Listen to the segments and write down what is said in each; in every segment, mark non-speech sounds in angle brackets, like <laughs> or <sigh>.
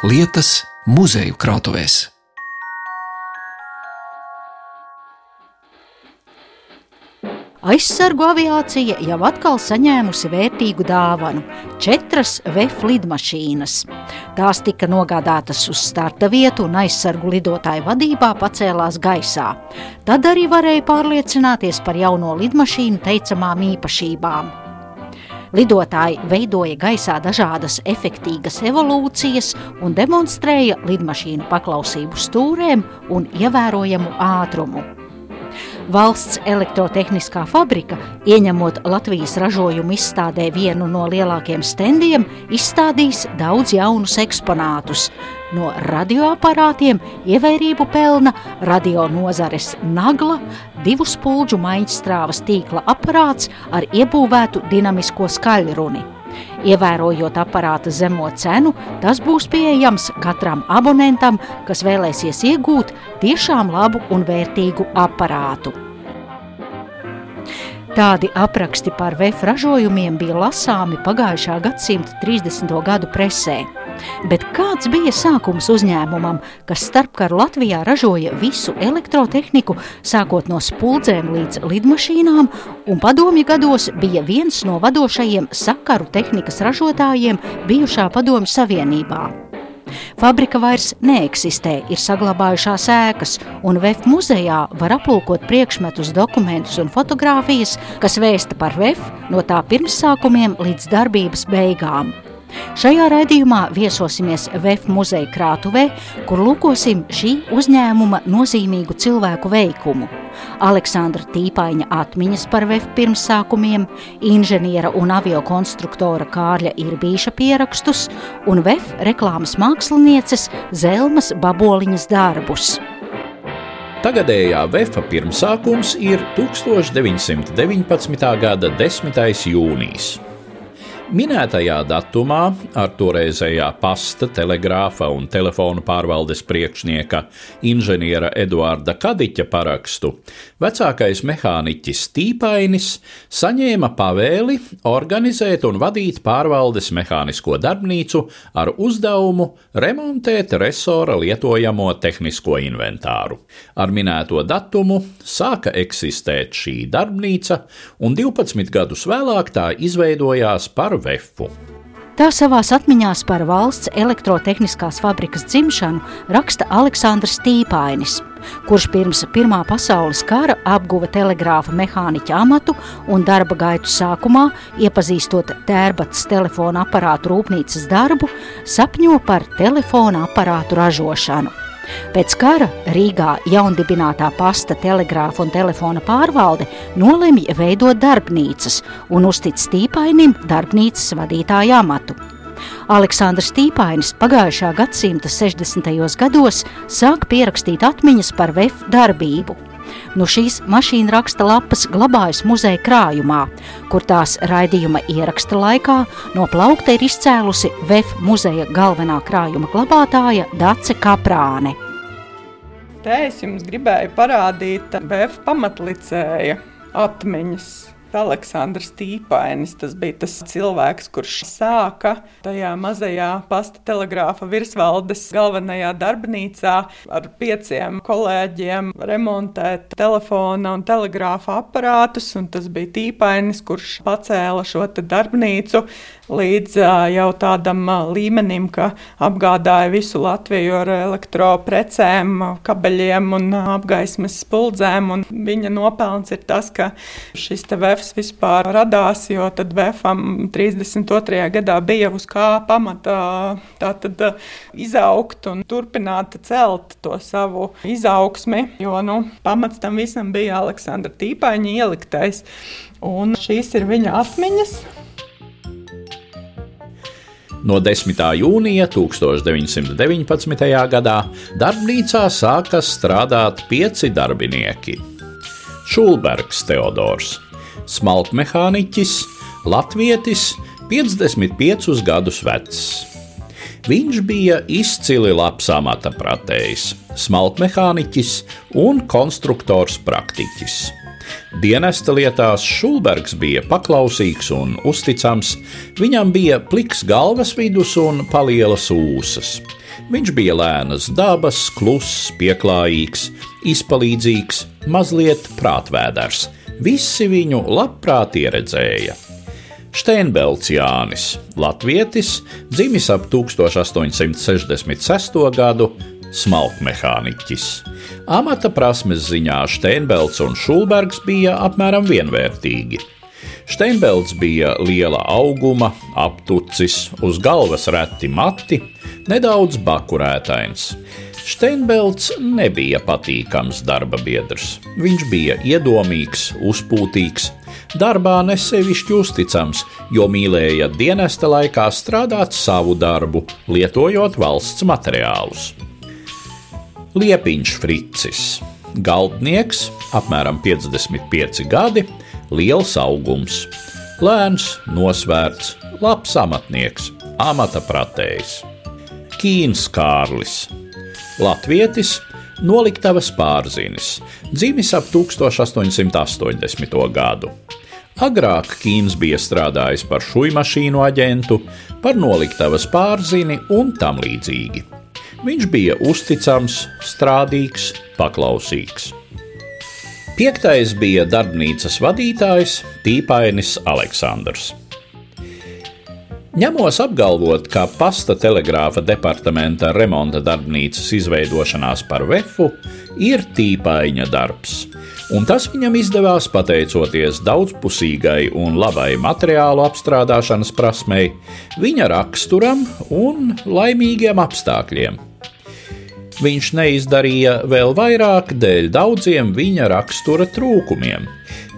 lietas muzeju krātuvēs. Aizsargu aviācija jau atkal saņēmusi vērtīgu dāvanu - četras VF lidmašīnas. Tās tika nogādātas uz starta vietu un aizsargu lidotāju vadībā pacēlās gaisā. Tad arī varēja pārliecināties par jauno lidmašīnu teicamām īpašībām. Lidotāji veidoja gaisā dažādas efektīgas evolūcijas un demonstrēja lidmašīnu paklausību stūrēm un ievērojamu ātrumu. Valsts elektrotehniskā fabrika, ieņemot Latvijas ražojumu izstādē vienu no lielākajiem stendiem, izstādīs daudz jaunus eksponātus. No radioaparātiem ievērību pelna radio nozares nagla, divu spulģu maiņstrāvas tīkla aparāts ar iebūvētu dinamisko skaļruni. Ievērojot aparāta zemo cenu, tas būs pieejams katram abonentam, kas vēlēsies iegūt tiešām labu un vērtīgu aparātu. Tādi apraksti par VF ražojumiem bija lasāmi pagājušā gadsimta 30. gadu presē. Bet kāds bija sākums uzņēmumam, kas starpkaru Latvijā ražoja visu elektrotehniku, sākot no spuldzēm līdz lidmašīnām, un padomju gados bija viens no vadošajiem sakaru tehnikas ražotājiem bijušā Padomju Savienībā? Fabrika vairs neeksistē, ir saglabājušās ēkas, un VF muzejā var aplūkot priekšmetus, dokumentus un fotogrāfijas, kas vēsta par VF no tā pirmsākumiem līdz darbības beigām. Šajā raidījumā viesosimies VF muzeja krātuvē, kur lūkosim šī uzņēmuma nozīmīgu cilvēku veikumu. Aleksandra Tīpaņa atmiņas par VF pirmsākumiem, inženiera un aviokonstruktora Kārļa Irbīša pierakstus un VF reklāmas mākslinieces Zelmas Baboliņas darbus. Tagadējā VF pirmsākums ir 1919. gada 10. jūnijas. Minētajā datumā ar toreizējā pasta, telegrāfa un telefonu pārvaldes priekšnieka inženiera Eduarda Kadiķa parakstu vecākais mehāniķis Tīpainis saņēma pavēli organizēt un vadīt pārvaldes mehānisko darbnīcu ar uzdevumu remontēt resora lietojamo tehnisko inventāru. Ar minēto datumu sāka eksistēt šī darbnīca, un 12 gadus vēlāk tā izveidojās par Vefu. Tā savā atmiņās par valsts elektrotehniskās fabrikas dzimšanu raksta Aleksandrs Tīpainis, kurš pirms Pirmā pasaules kara apguva telegrāfa mehāniķa amatu un darba gaitu sākumā, iepazīstot tērbatas telefona aparātu rūpnīcas darbu, sapņo par telefona aparātu ražošanu. Pēc kara Rīgā jaundibinātā pasta, telegrāfa un telefona pārvalde nolemj veidot darbnīcas un uztic Stīpainim darbnīcas vadītāja amatu. Aleksandrs Tīpainis pagājušā gadsimta 60. gados sāk pierakstīt atmiņas par VF darbību. Nu šīs mašīna raksta lapas glabājas muzeja krājumā, kur tās raidījuma ieraksta laikā no plaukta ir izcēlusi VF muzeja galvenā krājuma glabātāja Dace Kaprāne. Te es jums gribēju parādīt VF pamatlicēja atmiņas Aleksandrs Tīpainis. Tas bija tas cilvēks, kurš sāka tajā mazajā pasta telegrāfa virsvaldes galvenajā darbnīcā ar pieciem kolēģiem remontēt telefona un telegrāfa aparātus. Tas bija Tīpainis, kurš pacēla šo darbnīcu līdz jau tādam līmenim, ka apgādāja visu Latviju ar elektroprecēm, kabeļiem un apgaismas spuldzēm. Un viņa nopelns ir tas, ka šis te VFs vispār radās, jo tad VFam 32. gadā bija uz kā pamata tātad izaugt un turpināt celt to savu izaugsmi, jo nu, pamats tam visam bija Aleksandra Tīpaņa ieliktais. Un šīs ir viņa atmiņas. No 10. jūnija 1919. gadā darbnīcā sāka strādāt pieci darbinieki. Šulbergs Teodors, smalkmehāniķis, latvietis, 55 gadus vecs. Viņš bija izcili labs amata pratējs, smalkmehāniķis un konstruktors praktiķis. Dienesta lietās Šulbergs bija paklausīgs un uzticams, viņam bija pliks galvas vidus un palielas ūsas. Viņš bija lēnas dabas, kluss, pieklājīgs, izpalīdzīgs, mazliet prātvēders. Visi viņu labprāt ieredzēja. Steinbelts Jānis, latvietis, dzimis ap 1866. gadu, smalkmehāniķis. Amata prasmes ziņā Steinbelts un Šulbergs bija apmēram vienvērtīgi. Steinbelts bija liela auguma, aptucis, uz galvas reti mati, nedaudz bakurētains. Steinbelts nebija patīkams darba biedrs. Viņš bija iedomīgs, uzpūtīgs, darbā nesevišķi uzticams, jo mīlēja dienesta laikā strādāt savu darbu, lietojot valsts materiālus. Liepiņš Fricis, galdnieks, apmēram 55 gadi, liels augums, lēns, nosvērts, labs amatnieks, amata pratējs. Kīns Kārlis, latvietis, noliktavas pārzinis, dzimis ap 1880. gadu. Agrāk Kīns bija strādājis par šūnu mašīnu aģentu, par noliktavas pārzini un tam līdzīgi. Viņš bija uzticams, strādīgs, paklausīgs. Piektais bija darbnīcas vadītājs Tīpainis Aleksandrs. Ņemos apgalvot, ka pasta telegrāfa departamenta remonta darbnīcas izveidošanās par vefu ir tīpaiņa darbs, un tas viņam izdevās pateicoties daudzpusīgai un labai materiālu apstrādāšanas prasmei, viņa raksturam un laimīgiem apstākļiem viņš neizdarīja vēl vairāk dēļ daudziem viņa rakstura trūkumiem.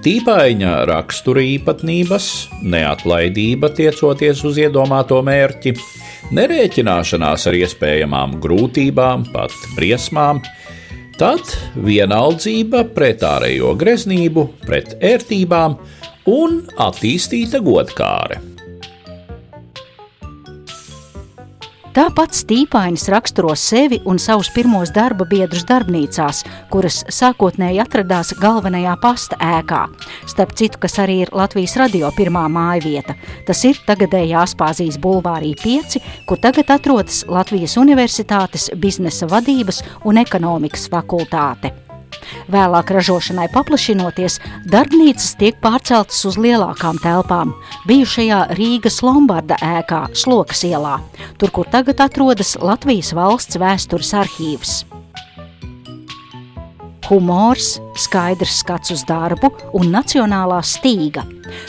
Tīpaņa rakstura īpatnības, neatlaidība tiecoties uz iedomāto mērķi, nerēķināšanās ar iespējamām grūtībām, pat briesmām, tad vienaldzība pret ārējo greznību, pret ērtībām un attīstīta godkāre. Tāpat Stīpainis raksturo sevi un savus pirmos darba biedrus darbnīcās, kuras sākotnēji atradās galvenajā pasta ēkā. Starp citu, kas arī ir Latvijas radio pirmā māja vieta. Tas ir tagadējā Aspāzijas bulvārī 5, kur tagad atrodas Latvijas Universitātes biznesa vadības un ekonomikas fakultāte. Vēlāk ražošanai paplašinoties, darbnīcas tiek pārceltas uz lielākām telpām, bijušajā Rīgas Lombarda ēkā, Slokas ielā, tur, kur tagad atrodas Latvijas valsts vēstures arhīvs humors, skaidrs skats uz darbu un nacionālā stīga.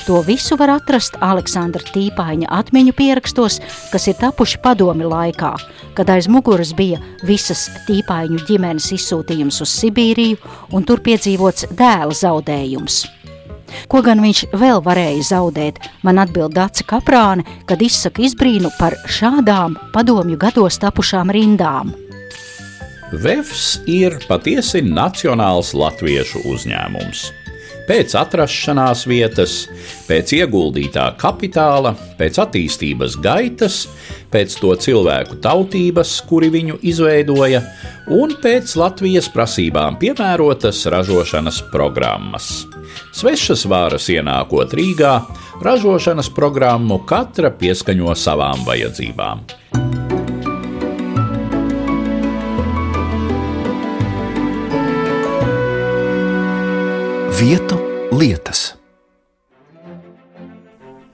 To visu var atrast Aleksandra Tīpaņa atmiņu pierakstos, kas ir tapuši padomi laikā, kad aiz muguras bija visas Tīpaņu ģimenes izsūtījums uz Sibīriju un tur piedzīvots dēla zaudējums. Ko gan viņš vēl varēja zaudēt, man atbild Dāca Kaprāne, kad izsaka izbrīnu par šādām padomju gados tapušām rindām. Vefs ir patiesi nacionāls latviešu uzņēmums. Pēc atrašanās vietas, pēc ieguldītā kapitāla, pēc attīstības gaitas, pēc to cilvēku tautības, kuri viņu izveidoja, un pēc Latvijas prasībām piemērotas ražošanas programmas. Svešas vāras ienākot Rīgā, ražošanas programmu katra pieskaņo savām vajadzībām. Lietas.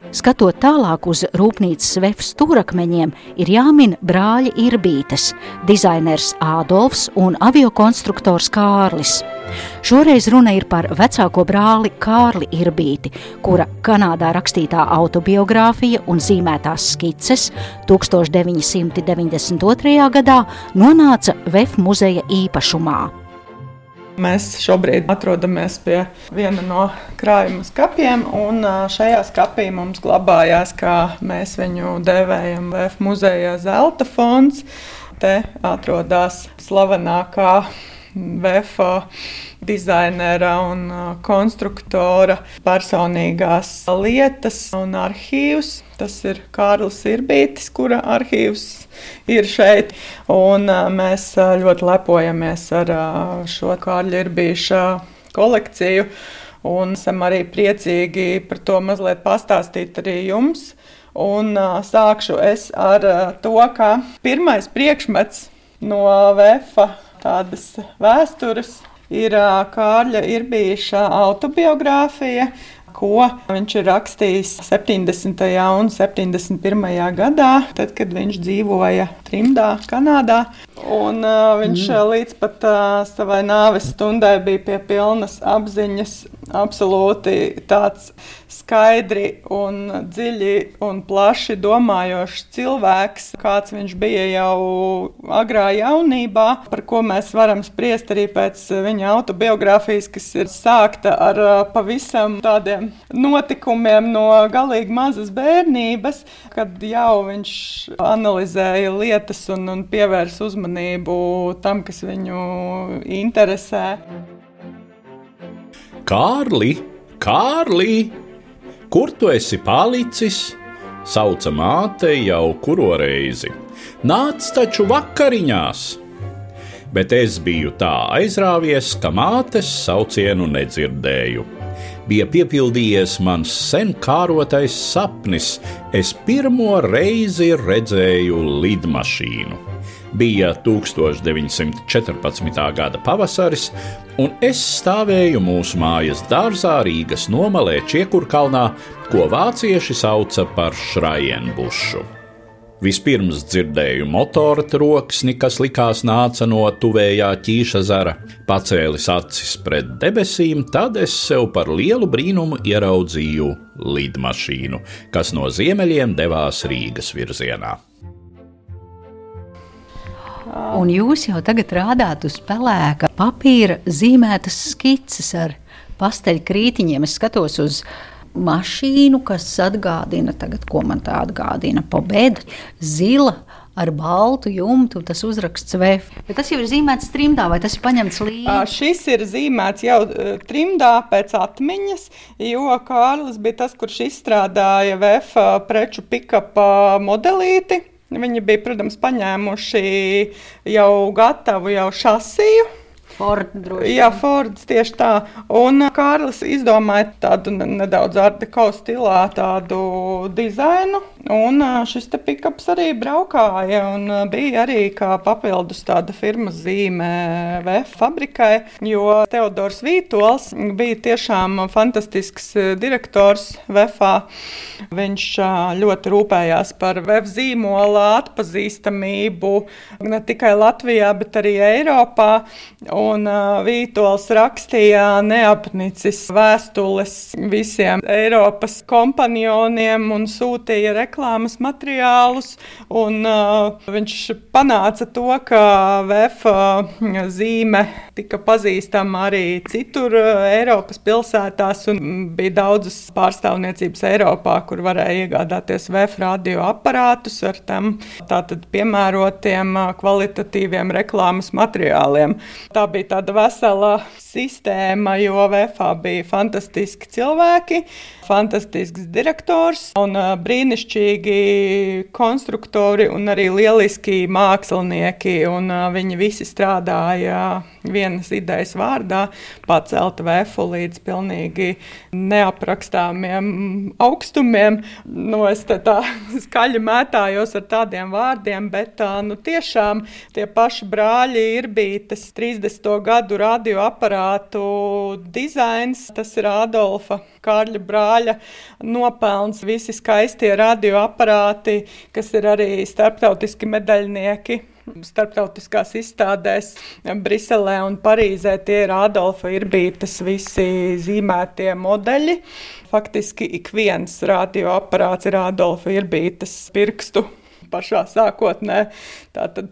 Skatot tālāk uz rūpnīcas vefu stūrakmeņiem, ir jāmin brāļi Irbītes, dizainers Ādolfs un aviokonstruktors Kārlis. Šoreiz runa ir par vecāko brāli Kārli Irbīti, kura Kanādā rakstītā autobiogrāfija un zīmētās skices 1992. gadā nonāca VF muzeja īpašumā. Mēs šobrīd atrodamies pie viena no krājuma skapiem, un šajā skapī mums glabājās, kā mēs viņu dēvējam, VF muzeja zelta fonds. Te atrodas slavenākā VF dizainera un konstruktora personīgās lietas un arhīvs. Tas ir Kārlis Irbītis, kura arhīvs ir šeit. Un mēs ļoti lepojamies ar šo Kārļa Irbīša kolekciju. Un esam arī priecīgi par to mazliet pastāstīt arī jums. Un uh, sākšu es ar uh, to, ka pirmais priekšmets no VFA tādas vēstures ir uh, Kārļa Irbīša autobiogrāfija, ko viņš ir rakstījis 70. un 71. gadā, tad, kad viņš dzīvoja trimdā, Kanādā. Un, uh, viņš mm. līdz pat uh, savai nāves stundai bija pie pilnas apziņas, absolūti tāds skaidri un dziļi un plaši domājošs cilvēks, kāds viņš bija jau agrā jaunībā, par ko mēs varam spriest arī pēc viņa autobiogrāfijas, kas ir sākta ar pavisam tādiem notikumiem no galīgi mazas bērnības, kad jau viņš analizēja lietas un, un pievērs uzmanību tam, kas viņu interesē. Kārli, Kārli! Kur tu esi palicis? Sauca māte jau kuro reizi. Nāc taču vakariņās! Bet es biju tā aizrāvies, ka mātes saucienu nedzirdēju. Bija piepildījies mans sen kārotais sapnis. Es pirmo reizi redzēju lidmašīnu. Bija 1914. gada pavasaris, un es stāvēju mūsu mājas dārzā Rīgas nomalē Čiekurkalnā, ko vācieši sauca par Šrajenbušu. Vispirms dzirdēju motora troksni, kas likās nāca no tuvējā ķīša zara, pacēlis acis pret debesīm, tad es sev par lielu brīnumu ieraudzīju lidmašīnu, kas no ziemeļiem devās Rīgas virzienā. Un jūs jau tagad rādāt uz pelēka papīra zīmētas skices ar pasteļkrītiņiem. Es skatos uz mašīnu, kas atgādina, tagad, ko man tā atgādina, pobēdu, zila ar baltu jumtu, tas uzraksts VF. Bet tas jau ir zīmēts trimdā, vai tas ir paņemts līdzi? Šis ir zīmēts jau trimdā pēc atmiņas, jo Kārlis bija tas, kurš izstrādāja VF preču pikapa modelīti. Viņi bija, protams, paņēmuši jau gatavu jau šasiju Ford. Jā, Fords tieši tā. Un uh, Kārlis izdomāja tādu nedaudz ardeko stilā tādu dizainu. Un šis te pikaps arī braukāja un bija arī kā papildus tāda firmas zīme VF fabrikai, jo Teodors Vītols bija tiešām fantastisks direktors VFā. Viņš ļoti rūpējās par VF zīmola atpazīstamību ne tikai Latvijā, bet arī Eiropā. Un Vītols rakstīja neapnicis vēstules visiem Eiropas kompanioniem un sūtīja reklāmas materiālus. Un, uh, viņš panāca to, ka VF zīme tika pazīstama arī citur Eiropas pilsētās, un bija daudzas pārstāvniecības Eiropā, kur varēja iegādāties VF radioaparātus ar tam tātad piemērotiem kvalitatīviem reklāmas materiāliem. Tā bija tāda vesela sistēma, jo VFā bija fantastiski cilvēki fantastisks direktors un brīnišķīgi konstruktori un arī lieliski mākslinieki. Un viņi visi strādāja vienas idejas vārdā, pacelt vēfu līdz pilnīgi neaprakstāmiem augstumiem. Nu, es te tā <laughs> skaļi mētājos ar tādiem vārdiem, bet nu, tiešām tie paši brāļi ir bijis 30. gadu radioaparātu dizains. Tas ir Adolfa Kārļa brāļa brāļa nopelns, visi skaistie radioaparāti, kas ir arī starptautiski medaļnieki starptautiskās izstādēs Briselē un Parīzē. Tie ir Adolfa Irbītas visi zīmētie modeļi. Faktiski ik viens radioaparāts ir Adolfa Irbītas pirkstu pašā sākotnē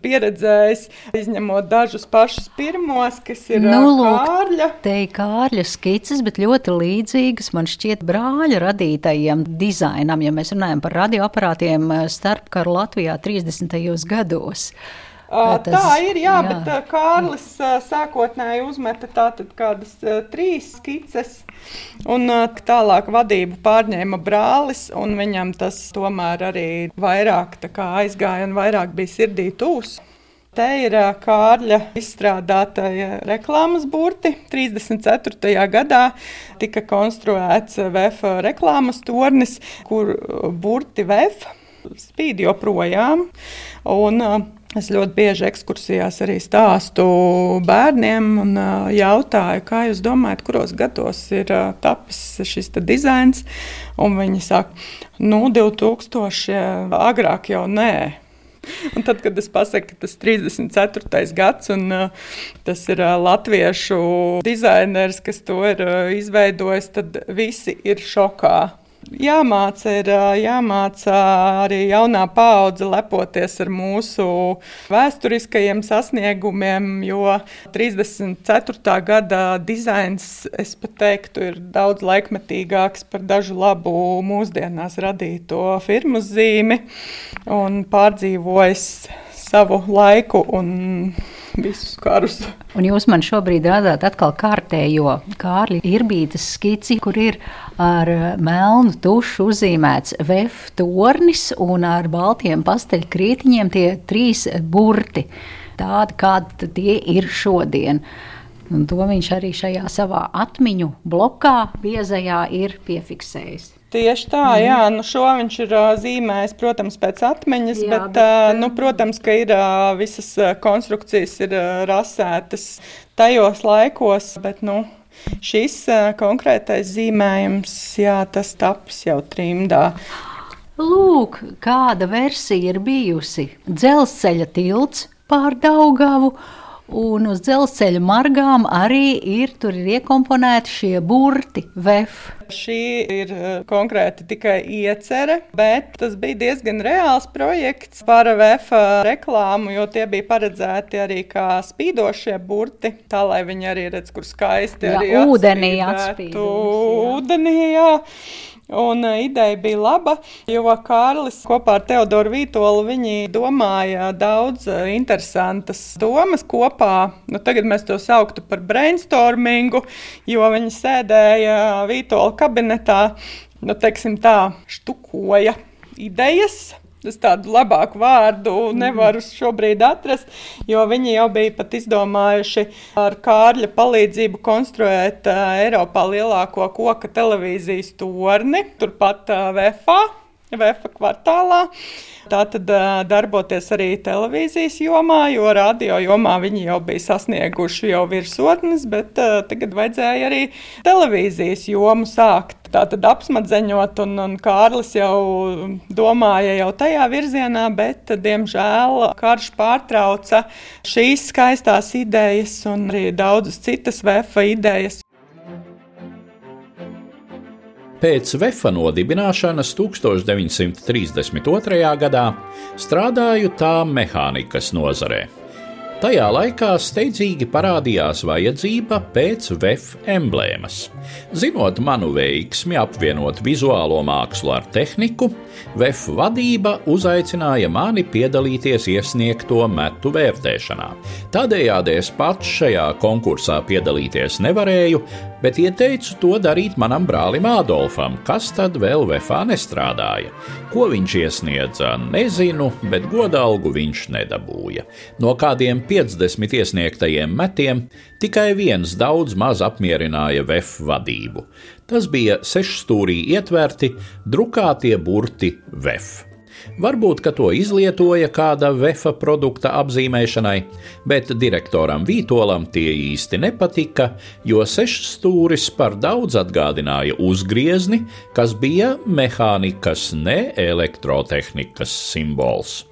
pieredzējis, izņemot dažus pašus pirmos, kas ir nu, lūk, Kārļa. Te ir Kārļa skices, bet ļoti līdzīgas man šķiet brāļa radītajiem dizainam, ja mēs runājam par radioaparātiem starpkaru Latvijā 30. gados. Tas, tā ir, jā, jā. bet Kārlis sākotnēji uzmeta tātad kādas trīs skices, un tālāk vadību pārņēma brālis, un viņam tas tomēr arī vairāk aizgāja un vairāk bija sirdī tūs. Te ir Kārļa izstrādātāja reklāmas burti. 34. gadā tika konstruēts VF reklāmas tornis, kur burti VF spīd joprojām. Un, Es ļoti bieži ekskursijās arī stāstu bērniem un jautāju, kā jūs domājat, kuros gados ir tapis šis dizains. Un viņi saka, nu, 2000, agrāk jau nē. Un tad, kad es pasaku, ka tas ir 34. gads, un uh, tas ir uh, latviešu dizainers, kas to ir uh, izveidojis, tad visi ir šokā. Jāmāca ir jāmāca arī jaunā paudze lepoties ar mūsu vēsturiskajiem sasniegumiem, jo 34. gada dizains, es pat teiktu, ir daudz laikmetīgāks par dažu labu mūsdienās radīto firmu zīmi un pārdzīvojis savu laiku un <laughs> visus karus. Un jūs man šobrīd rādāt atkal kārtējo Kārļa Irbītas skici, kur ir ar melnu tušu uzzīmēts VF tornis un ar baltiem pasteļkrītiņiem tie trīs burti, tādi kādi tie ir šodien. Un to viņš arī šajā savā atmiņu blokā biezajā ir piefiksējis. Tieši tā, mm. jā, nu šo viņš ir uh, zīmējis, protams, pēc atmiņas, jā, bet, bet uh, nu, protams, ka ir uh, visas konstrukcijas ir rasētas tajos laikos, bet, nu, šis konkrētais zīmējums, jā, tas taps jau trimdā. Lūk, kāda versija ir bijusi. Dzelzceļa tilts pār Daugavu Un uz dzelzceļa margām arī ir, ir iekomponēti šie burti, VF. Šī ir eh, konkrēti tikai iecerē, bet tas bija diezgan reāls projekts par VF reklāmu, jo tie bija paredzēti arī kā spīdošie burti, tā lai viņi arī redz, kur skaisti jā, arī ūdenī atspīd. Ūdenī, jā. Un uh, ideja bija laba, jo Kārlis kopā ar Teodoru Vītolu viņi domāja daudz uh, interesantas domas kopā. Nu, tagad mēs to sauktu par brainstormingu, jo viņi sēdēja Vītola kabinetā, nu, teiksim tā, štukoja idejas Es tādu labāku vārdu nevaru šobrīd atrast, jo viņi jau bija pat izdomājuši ar Kārļa palīdzību konstruēt Eiropā lielāko koka televīzijas torni, turpat VFA, VFA kvartālā. Tā tad darboties arī televīzijas jomā, jo radio jomā viņi jau bija sasnieguši jau virsotnes, bet tagad vajadzēja arī televīzijas jomu sākt. Tā tad apsmadzeņot, un, un Kārlis jau domāja jau tajā virzienā, bet, diemžēl, karš pārtrauca šīs skaistās idejas un arī daudzas citas VF idejas. Pēc VEFA nodibināšanas 1932. gadā strādāju tā mehānikas nozarē. Tajā laikā steidzīgi parādījās vajadzība pēc VF emblēmas. Zinot manu veiksmi apvienot vizuālo mākslu ar tehniku, VF vadība uzaicināja mani piedalīties iesniegto metu vērtēšanā. Tādējādi es pats šajā konkursā piedalīties nevarēju, bet ieteicu to darīt manam brālim Ādolfam, kas tad vēl vefā nestrādāja. Ko viņš iesniedza, nezinu, bet godalgu viņš nedabūja. No kādiem 50 iesniegtajiem metiem tikai viens daudz maz apmierināja VF vadību. Tas bija sešstūrī ietverti drukātie burti VF. Varbūt, ka to izlietoja kāda vefa produkta apzīmēšanai, bet direktoram Vītolam tie īsti nepatika, jo sešstūris par daudz atgādināja uzgriezni, kas bija mehānikas, ne elektrotehnikas simbols.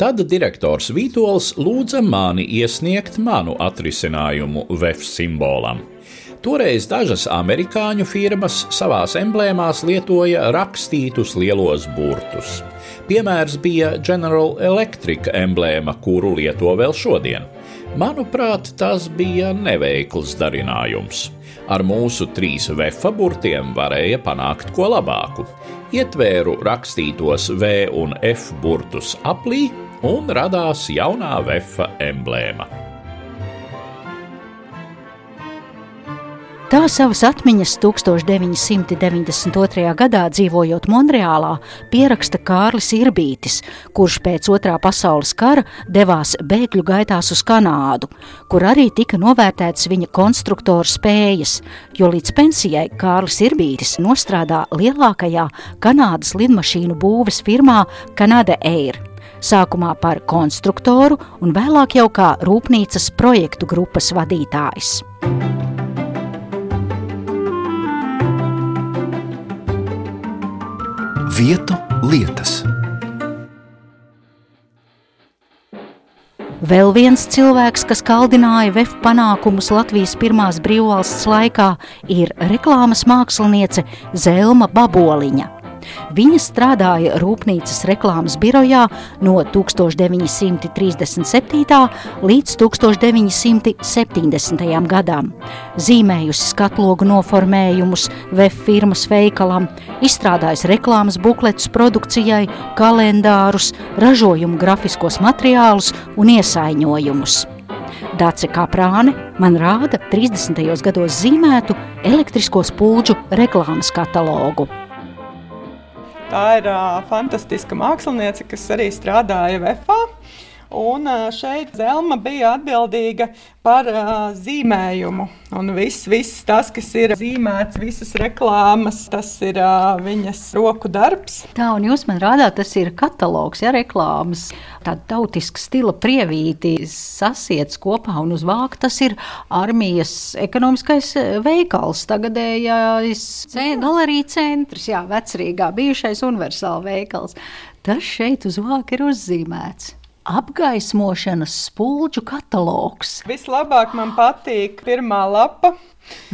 Tad direktors Vītols lūdza mani iesniegt manu atrisinājumu VF simbolam. Toreiz dažas amerikāņu firmas savās emblēmās lietoja rakstītus lielos burtus. Piemērs bija General Electric emblēma, kuru lieto vēl šodien. Manuprāt, tas bija neveikls darinājums. Ar mūsu trīs vefa burtiem varēja panākt ko labāku. Ietvēru rakstītos V un F burtus aplī, un radās jaunā vefa emblēma. Tā savas atmiņas 1992. gadā dzīvojot Monreālā pieraksta Kārlis Irbītis, kurš pēc otrā pasaules kara devās bēgļu gaitās uz Kanādu, kur arī tika novērtētas viņa konstruktora spējas, jo līdz pensijai Kārlis Irbītis nostrādā lielākajā Kanādas lidmašīnu būves firmā Canada Air sākumā par konstruktoru un vēlāk jau kā rūpnīcas projektu grupas vadītājs. Vietu lietas. Vēl viens cilvēks, kas kaldināja VF panākumus Latvijas pirmās brīvvalsts laikā, ir reklāmas māksliniece Zelma Baboliņa. Viņa strādāja Rūpnīcas reklāmas birojā no 1937. līdz 1970. gadam. Zīmējusi skatlogu noformējumus VF firmas veikalam, izstrādājusi reklāmas bukletus produkcijai, kalendārus, ražojumu grafiskos materiālus un iesaiņojumus. Dāce Kaprāne man rāda 30. gados zīmētu elektrisko spulģu reklāmas katalogu. Tā ir uh, fantastiska māksliniece, kas arī strādāja VFā. Un šeit Zelma bija atbildīga par uh, zīmējumu. Un viss, viss tas, kas ir zīmēts, visas reklāmas, tas ir uh, viņas roku darbs. Tā, un jūs man rādāt, tas ir katalogs, ja reklāmas. Tāda tautiska stila prievīti sasiets kopā un uz vāka tas ir armijas ekonomiskais veikals, tagadējais galerija centrs, jā, vecrīgā bijušais universāla veikals. Tas šeit uz vāka ir uzzīmēts apgaismošanas spulģu katalogs. Vislabāk man patīk pirmā lapa.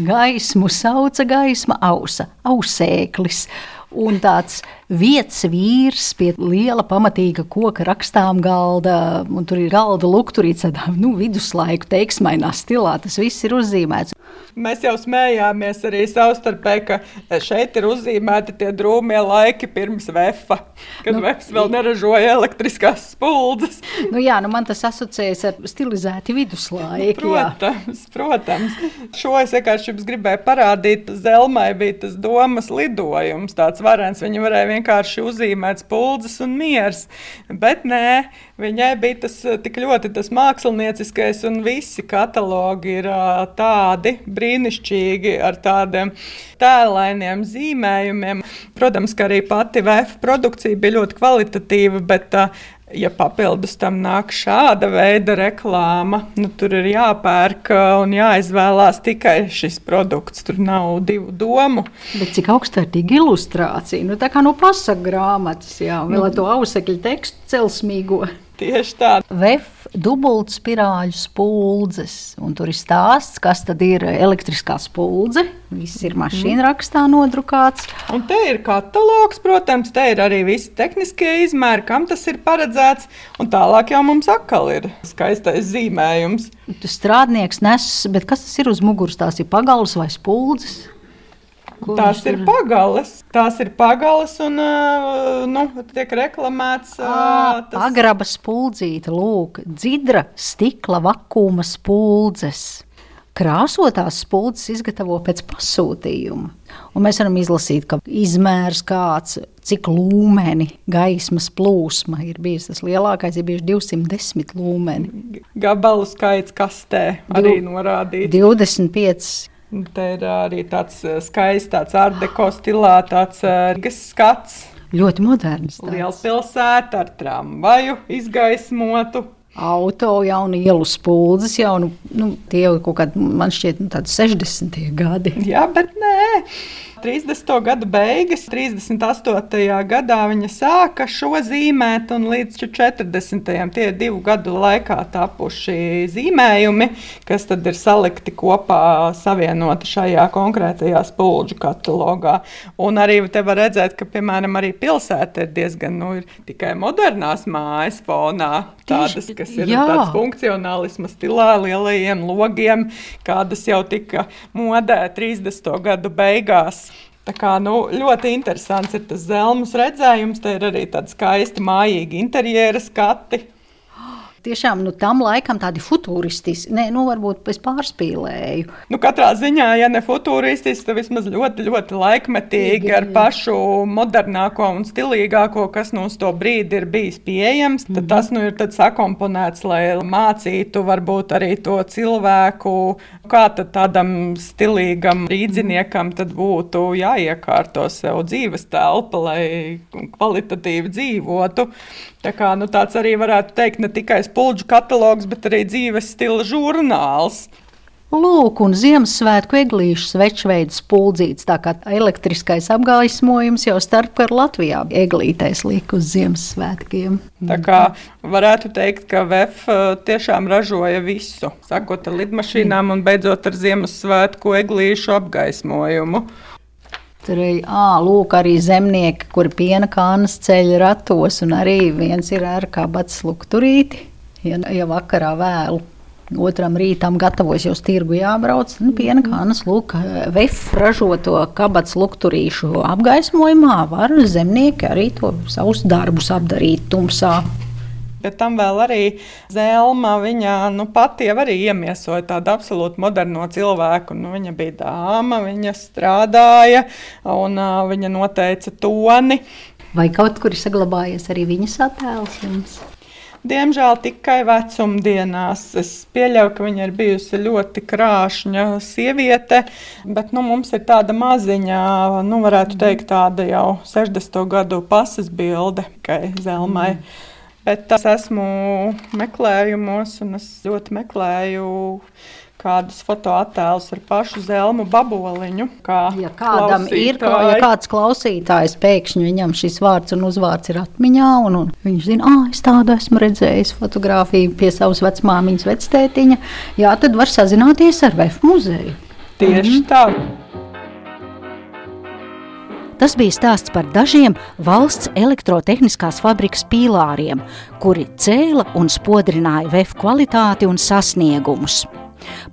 Gaismu sauca gaisma ausa, ausēklis. Un tāds vietas vīrs pie liela, pamatīga koka rakstām galda, un tur ir galda lukturīts tādā nu, viduslaiku teiksmainā stilā. Tas viss ir uzzīmēts. Mēs jau smējāmies arī savstarpēji, ka šeit ir uzzīmēti tie drūmie laiki pirms vefa, kad nu, vefs vēl neražoja elektriskās spuldzes. Nu jā, nu man tas asociējas ar stilizēti viduslaiku. Protams, jā. protams. Šo es vienkārši jums gribēju parādīt. Zelmai bija tas domas lidojums, tāds varens. Viņa varēja vienkārši uzzīmēt spuldzes un miers, bet nē, viņai bija tas tik ļoti tas mākslinieckais un visi katalogi ir tādi brīnišķīgi ar tādiem tēlainiem zīmējumiem. Protams, ka arī pati VF produkcija bija ļoti kvalitatīva, bet ja papildus tam nāk šāda veida reklāma, nu, tur ir jāpērk un jāizvēlās tikai šis produkts. Tur nav divu domu. Bet cik augstvērtīga ilustrācija, nu, tā kā no pasaku grāmatas, jā, vēl ar to ausekļu tekstu celsmīgo. Tieši tā. VF dubultspirāļu spuldzes, un tur ir stāsts, kas tad ir elektriskā spuldze. Viss ir mašīna rakstā nodrukāts. Un te ir katalogs, protams, te ir arī visi tehniskie izmēri, kam tas ir paredzēts. Un tālāk jau mums atkal ir skaistais zīmējums. Tas strādnieks nes, bet kas tas ir uz muguras? Tās ir pagals vai spuldzes? Tās ir pagales. Tās ir pagales un nu, tiek reklamēts. À, tas... Agraba spuldzīte, lūk, dzidra stikla vakuma spuldzes. Krāsotās spuldzes izgatavo pēc pasūtījuma. Un mēs varam izlasīt, ka izmērs kāds, cik lūmeni gaismas plūsma ir bijis. Tas lielākais ir bijis 210 lūmeni. Gabalu skaits kastē arī norādīts. 25 Te ir arī tāds skaists, tāds ārdeko stilā, tāds Rīgas skats. Ļoti moderns. Liela pilsēta ar tramvaju izgaismotu. Auto jaunu ielu spuldzes, jau nu, tie jau kaut kādi, man šķiet, nu, tādi 60. gadi. Jā, bet nē. 30. gada beigas, 38. gadā viņa sāka šo zīmēt, un līdz 40. tie ir divu gadu laikā tapuši zīmējumi, kas tad ir salikti kopā, savienoti šajā konkrētajā spulģu katalogā. Un arī te var redzēt, ka, piemēram, arī pilsēta ir diezgan, nu, ir tikai modernās mājas fonā, tādas, kas ir Jā. tāds funkcionālisma stilā, lielajiem logiem, kādas jau tika modē 30. gadu beigās. Tā kā, nu, ļoti interesants ir tas zelmas redzējums. Te ir arī tādi skaisti mājīgi interjera skati. Tiešām nu, tam laikam tādi futūristiski, ne, nu, varbūt es pārspīlēju. Nu, katrā ziņā, ja ne futūristiski, tad vismaz ļoti, ļoti laikmetīgi ar pašu modernāko un stilīgāko, kas nu uz to brīdi ir bijis pieejams. Tad mm -hmm. tas nu, ir sakomponēts, lai mācītu varbūt arī to cilvēku, kā tādam stilīgam rīdziniekam būtu jāiekārto sev dzīves telpa, lai kvalitatīvi dzīvotu. Tā kā, nu, tāds arī varētu teikt ne tikai spulģu katalogs, bet arī dzīves stila žurnāls. Lūk, un Ziemassvētku eglīšu svečveids spuldzīts, tā kā elektriskais apgaismojums jau starpkara Latvijā eglītēs liek uz Ziemassvētkiem. Tā kā varētu teikt, ka VF uh, tiešām ražoja visu, sākot ar lidmašīnām un beidzot ar Ziemassvētku eglīšu apgaismojumu. Tur ir lūk, arī zemnieki, kuri piena kānas ceļ ratos, un arī viens ir ar kabats lukturīti, ja, ja vakarā vēlu. Otram rītam gatavojas jau tirgu jābrauc. Nu, piena kānas, lūk, VF ražoto kabats lukturīšu apgaismojumā var zemnieki arī to savus darbus apdarīt tumsā. Bet tam vēl arī Zelma, viņa nu, pati arī iemiesoja tādu absolūti moderno cilvēku. Nu, viņa bija dāma, viņa strādāja un uh, viņa noteica toni. Vai kaut kur ir saglabājies arī viņas attēls jums? Diemžēl tikai vecumdienās. Es pieļauju, ka viņa ir bijusi ļoti krāšņa sieviete, bet nu, mums ir tāda maziņa, nu, varētu teikt, tāda jau 60. gadu pasas bilde tikai Zelmai. Mm. Bet es esmu meklējumos, un es ļoti meklēju kādus fotoattēlus ar pašu zelmu baboliņu. Kā ja kādam ir, ja kāds klausītājs pēkšņi viņam šis vārds un uzvārds ir atmiņā, un, un viņš zina, ah, es tādu esmu redzējis fotografiju pie savas vecmāmiņas vectētiņa, jā, tad var sazināties ar VF muzeju. Tieši -hmm. tā. Tas bija stāsts par dažiem valsts elektrotehniskās fabrikas pīlāriem, kuri cēla un spodrināja VF kvalitāti un sasniegumus.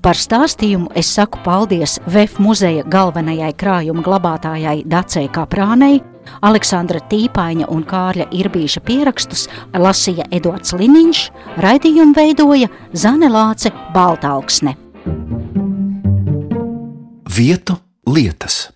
Par stāstījumu es saku paldies VF muzeja galvenajai krājuma glabātājai Dacei Kaprānei, Aleksandra Tīpaņa un Kārļa Irbīša pierakstus lasīja Edvards Liniņš, raidījumu veidoja Zane Lāce Baltalksne. Vietu lietas.